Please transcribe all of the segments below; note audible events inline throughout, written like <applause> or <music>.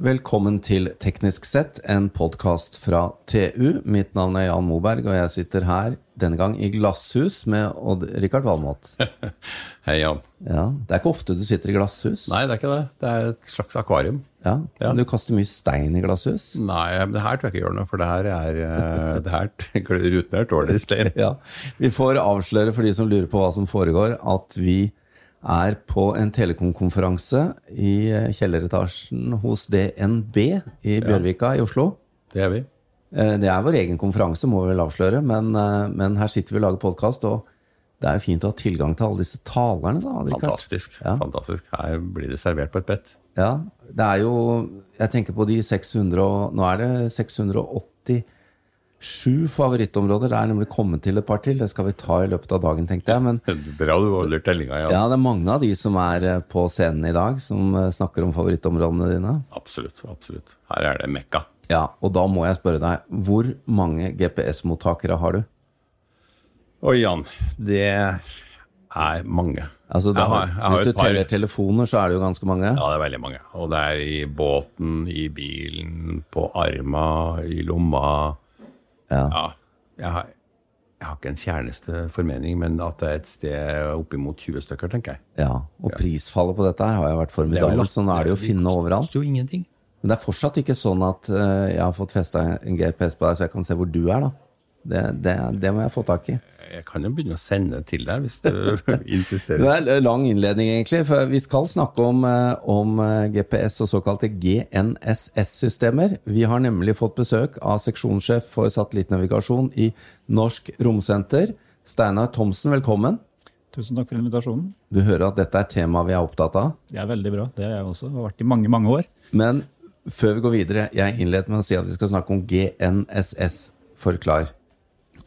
Velkommen til Teknisk sett, en podkast fra TU. Mitt navn er Jan Moberg, og jeg sitter her denne gang i glasshus med Odd-Rikard Valmot. <laughs> Hei, Jan. Ja, det er ikke ofte du sitter i glasshus. Nei, det er ikke det. Det er et slags akvarium. Ja, Ja. Men du kaster mye stein i glasshus. Nei, men det her tror jeg ikke gjør noe, for det her er eh, det her <laughs> Ruten er tåler stein. Ja, Vi får avsløre for de som lurer på hva som foregår, at vi er på en telekomkonferanse i eh, kjelleretasjen hos DNB i Bjørvika i Oslo. Det er vi. Eh, Det er vår egen konferanse, må vi vel avsløre, men, eh, men her sitter vi og lager podkast, og det er jo fint å ha tilgang til alle disse talerne, da. Fantastisk. Ja. fantastisk. Her blir det servert på et brett. Ja, det er jo Jeg tenker på de 600 og Nå er det 687 favorittområder. Det er nemlig kommet til et par til. Det skal vi ta i løpet av dagen, tenkte jeg. Men <laughs> Bra du holder tellinga, ja. ja, det er mange av de som er eh, på scenen i dag, som eh, snakker om favorittområdene dine. Absolutt. absolutt. Her er det mekka. Ja, og da må jeg spørre deg, hvor mange GPS-mottakere har du? Oi, Jan. Det er mange. Altså, da, Jeg har- jeg har hvis du par- teller telefoner, så er det jo ganske mange. Ja, det er veldig mange. Og det er i båten, i bilen, på arma, i lomma. Ja. Ja. Jeg har, jeg har ikke en fjerneste formening, men at det er et sted oppimot 20 stykker, tenker jeg. Ja, og prisfallet på dette her har jo vært Det formidabelt, så nå er det jo å finne overalt. koster jo ingenting. Men det er fortsatt ikke sånn at eh, jeg har fått festa en GPS på deg, så jeg kan se hvor du er, da. Det, det, det må jeg få tak i. Jeg kan jo begynne å sende til deg hvis du <laughs> insisterer. Det er en lang innledning, egentlig, for vi skal snakke om, eh, om eh, GPS og såkalte GNSS-systemer. Vi har nemlig fått besøk av seksjonssjef for satellittnavigasjon i Norsk Romsenter. Steinar Thomsen, velkommen. Tusen takk for invitasjonen. Du hører at dette er et tema vi er opptatt av. Det er veldig bra. Det er jeg også. Det har vært i mange, mange år. Men før vi går videre, jeg innleder med å si at vi skal snakke om GNSS. Forklar.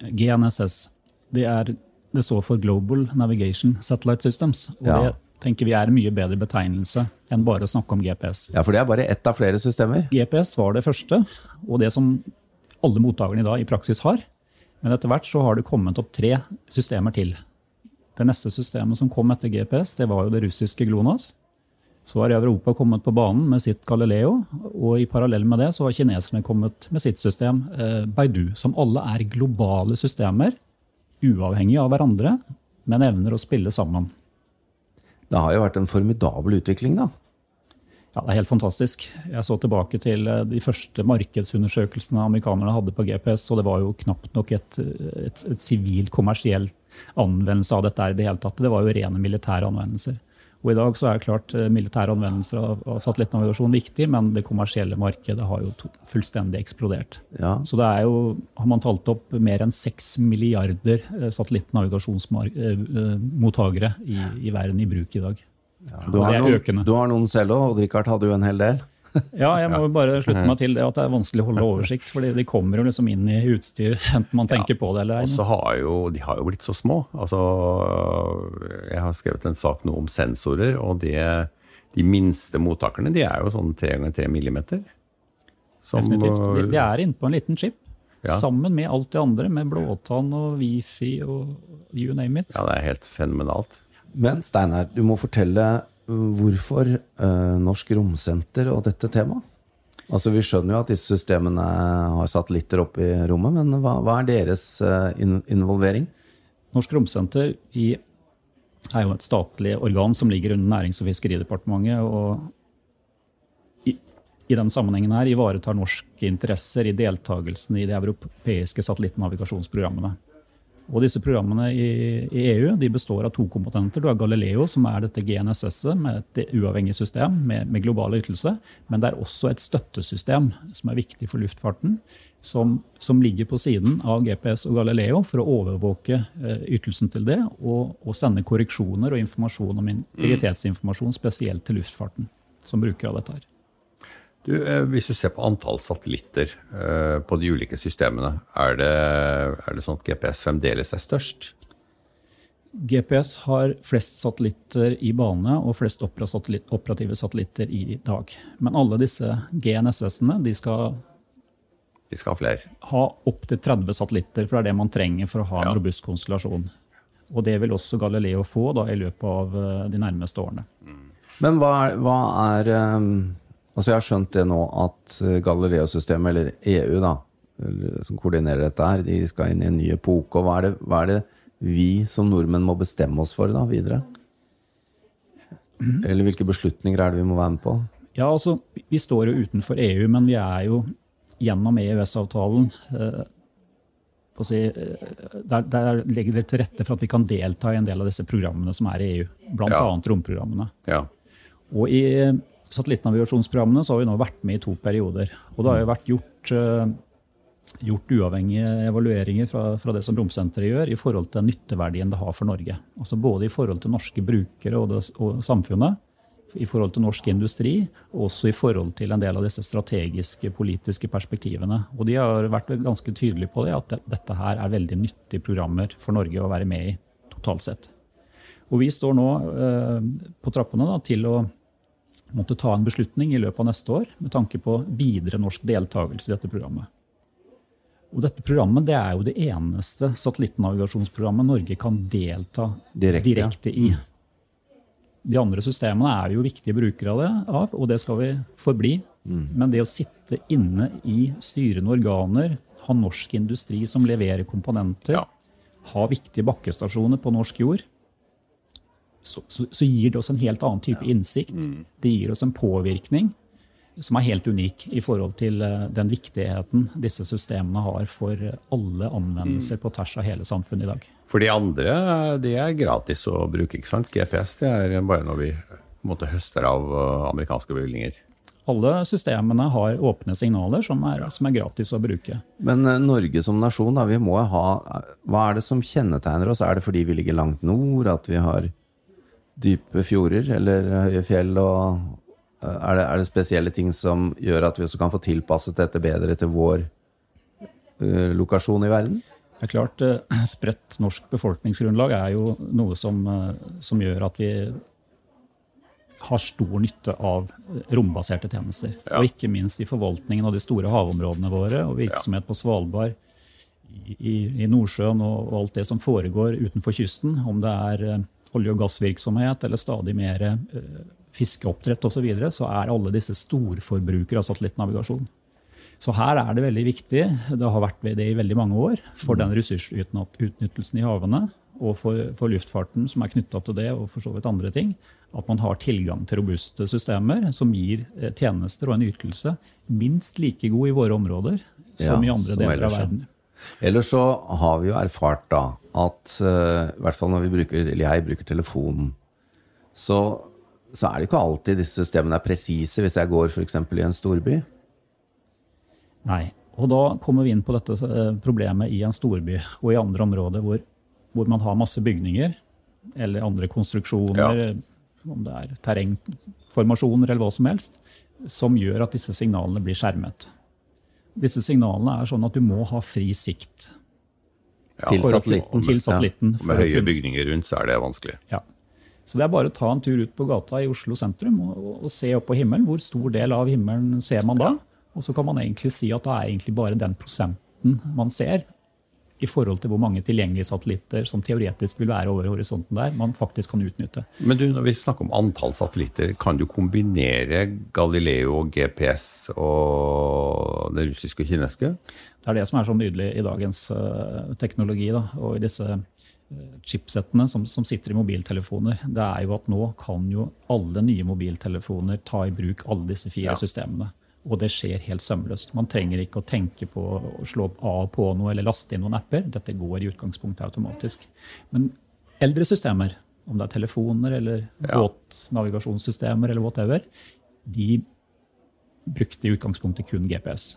GNSS. Det, er, det står for Global Navigation Satellite Systems. Og Ja. det tenker vi er en mye bedre betegnelse enn bare å snakke om GPS. Ja, for det er bare ett av flere systemer. GPS var det første, og det som alle mottakerne i dag i praksis har. Men etter hvert så har det kommet opp tre systemer til. Det neste systemet som kom etter GPS, det var jo det russiske GLONASS. Så har Europa kommet på banen med sitt Galileo, og i parallell med det så har kineserne kommet med sitt system, eh, Baidu, som alle er globale systemer, uavhengig av hverandre, men evner å spille sammen. Det har jo vært en formidabel utvikling, da. Ja, Det er helt fantastisk. Jeg så tilbake til eh, de første markedsundersøkelsene amerikanerne hadde på GPS, og det var jo knapt nok et, et, et sivilt, kommersiell anvendelse av dette i det hele tatt. Det var jo rene militære anvendelser. Og I dag så er klart eh, militære anvendelser av, av satellittnavigasjon viktig, men det kommersielle markedet har jo fullstendig eksplodert. Ja. Så det er jo, har man talt opp mer enn seks milliarder eh, satellittnavigasjonsmottakere i, i verden i bruk i dag. Du har, noen, du har noen selv òg, og Richard hadde jo en hel del. <laughs> Ja, jeg må bare slutte meg til det at det er vanskelig å holde oversikt. fordi de kommer jo liksom inn i utstyr, <laughs> enten man tenker på det eller Og så har jo, de har jo blitt så små. Altså, jeg har skrevet en sak nå om sensorer, og det, de minste mottakerne de er jo sånn 3 ganger 3 millimeter. Som, Definitivt. De, de er inne på en liten chip, Ja. sammen med alt det andre, med blåtann og wifi og you name it. Ja, det er helt fenomenalt. Men Steinar, du må fortelle hvorfor uh, Norsk Romsenter og dette temaet? Altså, Vi skjønner jo at disse systemene har satellitter oppe i rommet, men hva, hva er deres uh, in involvering? Norsk Romsenter i, er jo et statlig organ som ligger under Nærings- og fiskeridepartementet. og i, i den sammenhengen her ivaretar norske interesser i deltakelsen i de europeiske satellittnavigasjonsprogrammene. Og disse programmene i, i EU de består av to komponenter. Du har Galileo, som er dette GNSS-et med et uavhengig system med, med global ytelse. Men det er også et støttesystem som er viktig for luftfarten, som, som ligger på siden av GPS og Galileo for å overvåke eh, ytelsen til det og, og sende korreksjoner og informasjon om integritetsinformasjon spesielt til luftfarten, som bruker av dette her. Du, eh, hvis du ser på antall satellitter eh, på de ulike systemene, er det, er det sånn at GPS fremdeles er størst? GPS har flest satellitter i bane og flest operative satellitter i dag. Men alle disse GNSS-ene de skal de skal ha flere. ha opptil 30 satellitter, for det er det man trenger for å ha en Ja. robust konstellasjon. Og det vil også Galileo få da, i løpet av eh, de nærmeste årene. Men hva er, hva er um, Altså Jeg har skjønt det nå at eh, Galileo-systemet, eller EU, da, som koordinerer dette her, de skal inn i en ny epoke. og hva er, det, hva er det vi som nordmenn må bestemme oss for da, videre? Eller hvilke beslutninger er det vi må være med på? Ja, altså, Vi står jo utenfor EU, men vi er jo gjennom EØS-avtalen eh, si, eh, der, der, legger det til rette for at vi kan delta i en del av disse programmene som er i EU. Bl.a. Ja. romprogrammene. Ja. Og i satellittnavigasjonsprogrammene har vi nå vært med i to perioder. Og det har jo vært gjort, uh, gjort uavhengige evalueringer fra, fra, det som Romsenteret gjør, i forhold til nytteverdien det har for Norge. Altså Både i forhold til norske brukere og, det, og samfunnet, i forhold til norsk industri, og også i forhold til en del av disse strategiske, politiske perspektivene. Og de har vært ganske tydelige på det, at dette her er veldig nyttige programmer for Norge å være med i totalt sett. Og vi står nå uh, på trappene da, til å måtte ta en beslutning i løpet av neste år med tanke på videre norsk deltakelse i dette programmet. Og dette programmet det er jo det eneste satellittnavigasjonsprogrammet Norge kan delta direkte, direkte i. De andre systemene er jo viktige brukere av og det skal vi forbli. Mm. Men det å sitte inne i styrende organer, ha norsk industri som leverer komponenter, ja. ha viktige bakkestasjoner på norsk jord, så, så, så, gir det oss en helt annen type innsikt. Mm. Det gir oss en påvirkning som er helt unik i forhold til eh, den viktigheten disse systemene har for alle anvendelser mm. på tvers av hele samfunnet i dag. For de andre de er gratis å bruke. ikke sant? GPS det er bare når vi måte, høster av eh, amerikanske bevilgninger. Alle systemene har åpne signaler som er, som er gratis å bruke. Men Norge som nasjon, da, vi må ha Hva er det som kjennetegner oss? Er det fordi vi ligger langt nord, at vi har dype fjorder eller høye fjell? og eh, er det, er det, spesielle ting som gjør at vi også kan få tilpasset dette bedre til vår uh, lokasjon i verden? Det er klart, uh, Spredt norsk befolkningsgrunnlag er jo noe som, uh, som, gjør at vi har stor nytte av rombaserte tjenester. Ja. Og ikke minst i forvaltningen av de store havområdene våre og virksomhet ja. på Svalbard, i, i, i Nordsjøen og, og, alt det som foregår utenfor kysten. Om det er olje- og gassvirksomhet eller stadig mer uh, fiskeoppdrett osv., så, videre, så er alle disse storforbrukere av satellittnavigasjon. Så her er det veldig viktig, det har vært det i veldig mange år, for den ressursutnyttelsen i havene og for, for luftfarten som er knytta til det, og for så vidt andre ting, at man har tilgang til robuste systemer som gir eh, tjenester og en ytelse minst like god i våre områder som ja, i andre deler av verden. Ellers så har vi jo erfart da at uh, i hvert fall når vi bruker, eller jeg bruker telefonen, så, så er det ikke alltid disse systemene er presise hvis jeg går f.eks. i en storby. Nei. Og da kommer vi inn på dette eh, problemet i en storby og i andre områder hvor, hvor man har masse bygninger eller andre konstruksjoner, ja. om det er terrengformasjoner eller hva som helst, som gjør at disse signalene blir skjermet. Disse signalene er sånn at du må ha fri sikt. Ja, til satellitten. Til satellitten ja. Med høye bygninger rundt så er det vanskelig. Ja. Så det er bare å ta en tur ut på gata i Oslo sentrum og, og se opp på himmelen. Hvor stor del av himmelen ser man da? Og så kan man egentlig si at det er egentlig bare den prosenten man ser, i forhold til hvor mange tilgjengelige satellitter som teoretisk vil være over horisonten der, man faktisk kan utnytte. Men du, når vi snakker om antall satellitter, kan du kombinere Galileo, GPS og det russiske og kinesiske? Det er det som er så nydelig i dagens uh, teknologi da, og i disse uh, chipsettene som, som, sitter i mobiltelefoner. Det er jo at nå kan jo alle nye mobiltelefoner ta i bruk alle disse fire ja. systemene. Og det skjer helt sømløst. Man trenger ikke å tenke på å slå av på noe eller laste inn noen apper. Dette går i utgangspunktet automatisk. Men eldre systemer, om det er telefoner eller ja. båtnavigasjonssystemer eller whatever, de brukte i utgangspunktet kun GPS.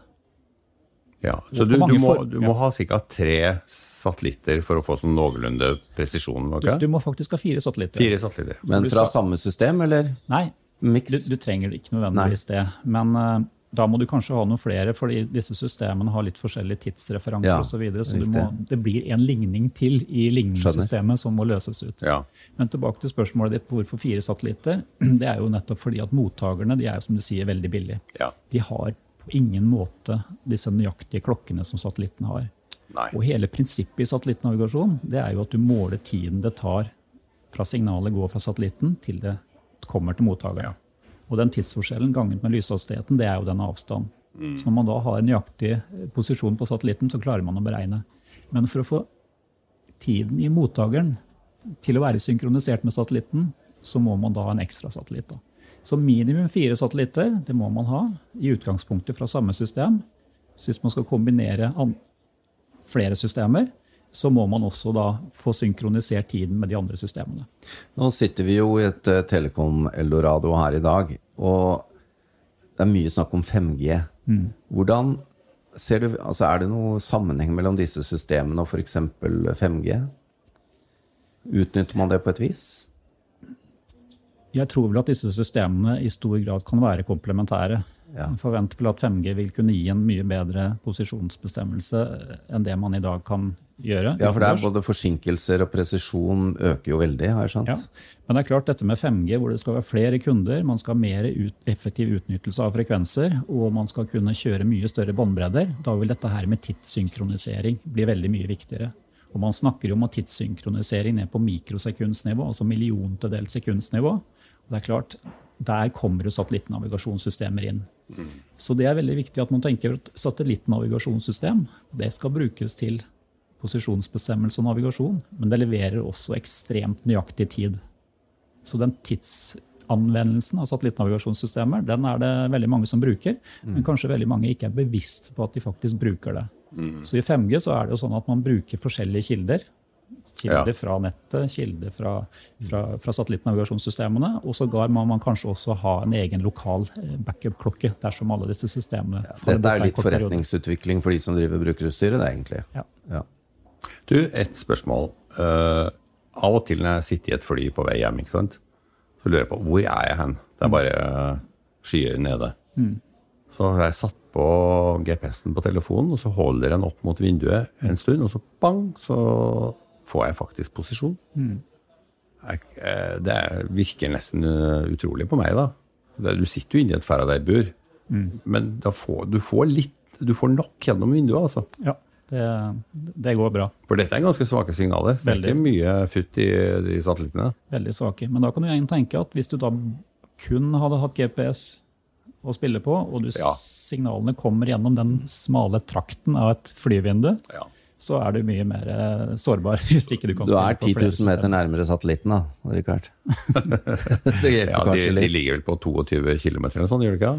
Ja, Så du, du, må, du må ha ca. tre satellitter for å få sånn noenlunde presisjon? Okay? Du, du, må faktisk ha fire satellitter. Fire satellitter. Men fra skal... samme system, eller? Nei, du, trenger ikke nødvendigvis Nei. det. Men uh, da må du kanskje ha noen flere, fordi disse systemene har litt forskjellige tidsreferanser ja, osv. Så, videre, så må, det blir en ligning til i ligningssystemet som må løses ut. Ja. Men tilbake til spørsmålet ditt hvorfor fire satellitter. <clears throat> Det er jo nettopp fordi at mottakerne de er som du sier, veldig billige. Ja. De har på ingen måte disse nøyaktige klokkene som satellittene har. Nei. Og hele prinsippet i satellittnavigasjon det er jo at du måler tiden det tar fra signalet går fra satellitten til det kommer til mottakeren. Ja. Og den tidsforskjellen ganget med lyshastigheten, det er jo den avstanden. Så når man da har en nøyaktig posisjon på satellitten, så klarer man å beregne. Men for å få tiden i mottakeren til å være synkronisert med satellitten, så må man da ha en ekstra satellitt. Da. Så minimum fire satellitter det må man ha, i utgangspunktet fra samme system. Så hvis man skal kombinere flere systemer, så må man også da få synkronisert tiden med de andre systemene. Nå sitter vi jo i et uh, Telekom-eldorado her i dag, og det er mye snakk om 5G. Mm. Hvordan ser du, altså Er det noe sammenheng mellom disse systemene og f.eks. 5G? Utnytter man det på et vis? Jeg tror vel at disse systemene i stor grad kan være komplementære. Ja. Jeg forventer vel at 5G vil kunne gi en mye bedre posisjonsbestemmelse enn det man i dag kan gjøre. Ja, for det er både forsinkelser og presisjon øker jo veldig, har jeg skjønt. Ja. Men det er klart dette med 5G, hvor det skal være flere kunder, man skal ha mer ut, effektiv utnyttelse av frekvenser, og man skal kunne kjøre mye større båndbredder, da vil dette her med tidssynkronisering bli veldig mye viktigere. Og man snakker jo om tidssynkronisering ned på mikrosekundsnivå, altså milliontedels sekundsnivå. Og det er klart, Der kommer jo satellittnavigasjonssystemer inn. Mm. Så det er veldig viktig at man tenker at satellittnavigasjonssystem det skal brukes til posisjonsbestemmelse og navigasjon, men det leverer også ekstremt nøyaktig tid. Så den tidsanvendelsen av satellittnavigasjonssystemer den er det veldig mange som bruker, mm. men kanskje veldig mange ikke er bevisst på at de faktisk bruker det. Mm. Så i 5G så er det jo sånn at man bruker forskjellige kilder Kilder ja. fra nettet, kilder fra, fra, fra satellittnavigasjonssystemene. Og sågar må man kanskje også ha en egen lokal eh, backup-klokke dersom alle disse systemene ja, Dette er litt forretningsutvikling for de som driver brukerutstyret, det egentlig. Ja. ja. Du, et spørsmål. Uh, av og til når jeg sitter i et fly på vei hjem, ikke sant? så lurer jeg på hvor er jeg hen? Det er bare uh, skyer nede. Mm. Så har jeg satt på GPS-en på telefonen, og så holder den opp mot vinduet en stund, og så bang, så får jeg faktisk posisjon. Mm. Jeg, eh, det virker nesten eh, utrolig på meg, da. Du sitter jo inni et Faraday-bur, mm. men får, du, får litt, du får nok gjennom vinduet, altså. Ja, det, det, går bra. For dette er ganske svake signaler. Veldig. Det er ikke mye futt i de satellittene. Veldig svake. Men da kan du igjen tenke at hvis du da kun hadde hatt GPS å spille på, og du, ja. signalene kommer gjennom den smale trakten av et flyvindu, ja så er du mye mer eh, sårbar. <laughs> hvis ikke Du kan Du er 10 000 meter nærmere satellitten da, Richard. <laughs> det hjelper ja, kanskje litt. De ligger vel på 22 km eller sånn, gjør de ikke?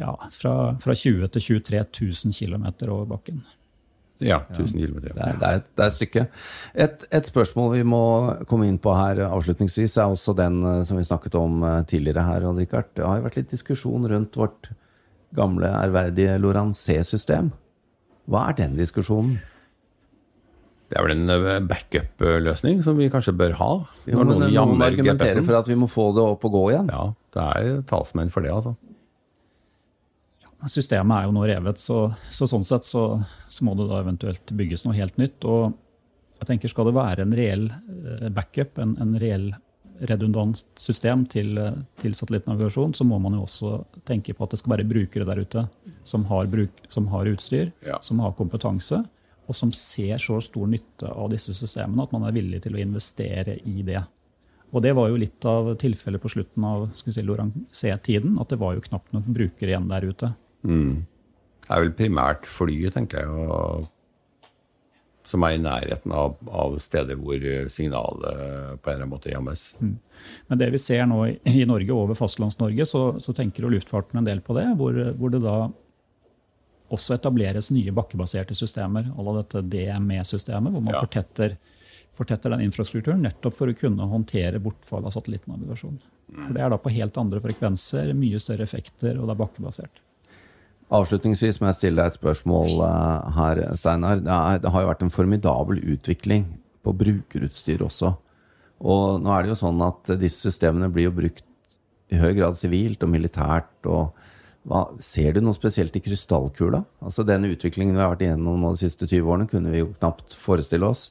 Ja, fra, fra 20 til 23 000 km over bakken. Ja, 1000 km. Ja. Det, det, er et, stykke. Et, et, spørsmål vi må komme inn på her avslutningsvis, er også den eh, som vi snakket om eh, tidligere her. Richard. Det har jo vært litt diskusjon rundt vårt gamle, ærverdige Lorancé-system. Hva er den diskusjonen? Det er vel en eh, backup-løsning som vi kanskje bør ha. Jo, men noen, noen argumenterer for at vi må få det opp og gå igjen. Ja, det er talsmenn for det, altså. Systemet er jo nå revet, så, så sånn sett så, så, må det da eventuelt bygges noe helt nytt. Og jeg tenker skal det være en reell eh, backup, en, en reell redundant system til, til, satellittnavigasjon, så må man jo også tenke på at det skal være brukere der ute som har, bruk, som har utstyr, ja. som har kompetanse, og som ser så stor nytte av disse systemene at man er villig til å investere i det. Og Det var jo litt av tilfellet på slutten av si, Lorancé-tiden, at det var jo knapt nok brukere igjen der ute. Mm. Det er vel primært flyet, tenker jeg, og som er i nærheten av, av steder hvor signalet på en eller annen måte gjemmes. Mm. Men det vi ser nå i, i Norge, over Fastlands-Norge, så, så, tenker jo luftfarten en del på det. Hvor, hvor, det da også etableres nye bakkebaserte systemer, à la dette DME-systemet, hvor man ja. fortetter, fortetter, den infrastrukturen nettopp for å kunne håndtere bortfall av satellittnavigasjon. Mm. For Det er da på helt andre frekvenser, mye større effekter, og det er bakkebasert. Avslutningsvis må jeg stille deg et spørsmål uh, her, Steinar. Det, det, har jo vært en formidabel utvikling på brukerutstyr også. Og nå er det jo sånn at disse systemene blir jo brukt i høy grad sivilt og militært. og hva, Ser du noe spesielt i krystallkula? Altså Den utviklingen vi har vært igjennom de siste 20 årene, kunne vi jo knapt forestille oss.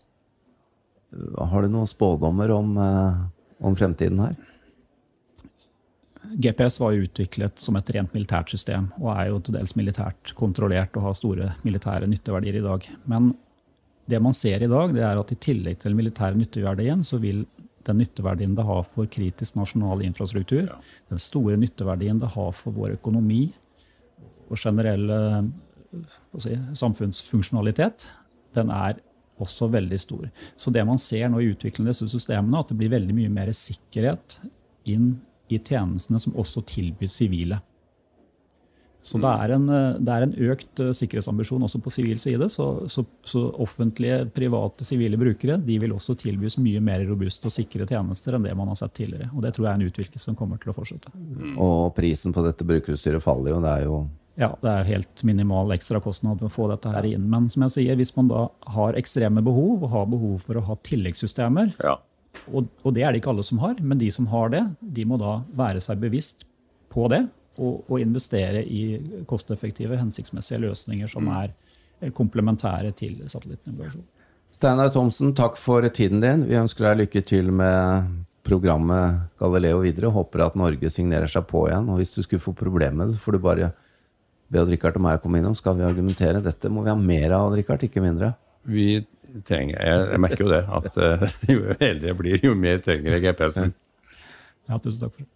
Har du noen spådommer om, uh, om fremtiden her? GPS var jo utviklet som et rent militært system, og er jo til dels militært kontrollert og har store militære nytteverdier i dag. Men det man ser i dag, det er at i tillegg til militære nytteverdien, så vil den nytteverdien det har for kritisk nasjonal infrastruktur, den store nytteverdien det har for vår økonomi og generelle si, samfunnsfunksjonalitet, den er også veldig stor. Så det man ser nå i utviklingen av disse systemene, at det blir veldig mye mer sikkerhet inn i tjenestene som også tilbyr sivile. Så det er, en, det er en økt eh, sikkerhetsambisjon også på sivil side. Så, så, så, offentlige, private, sivile brukere de vil også tilbys mye mer robuste og sikre tjenester enn det man har sett tidligere. Og Det tror jeg er en utvikling som kommer til å fortsette. Mm. Og prisen på dette brukerutstyret faller jo. Det er jo ja, det er helt minimal ekstrakostnad å få dette her inn. Men som jeg sier, hvis man da har ekstreme behov, og har behov for å ha tilleggssystemer, ja. Og, og, det er det ikke alle som har, men de som har det, de må da være seg bevisst på det og, og investere i kosteffektive, hensiktsmessige løsninger som mm. er komplementære til satellittnavigasjon. Steinar Thomsen, takk for tiden din. Vi ønsker deg lykke til med programmet Galileo videre. Håper at Norge signerer seg på igjen. Og hvis du skulle få problemer med det, så får du bare be Odd Rikard og meg komme innom. Skal vi argumentere? Dette må vi ha mer av, Odd Rikard, ikke mindre. Vi trenger, jeg, jeg merker jo det, at uh, <laughs> jo eldre jeg blir, jo mer trenger jeg GPS-en. Ja, tusen takk for det.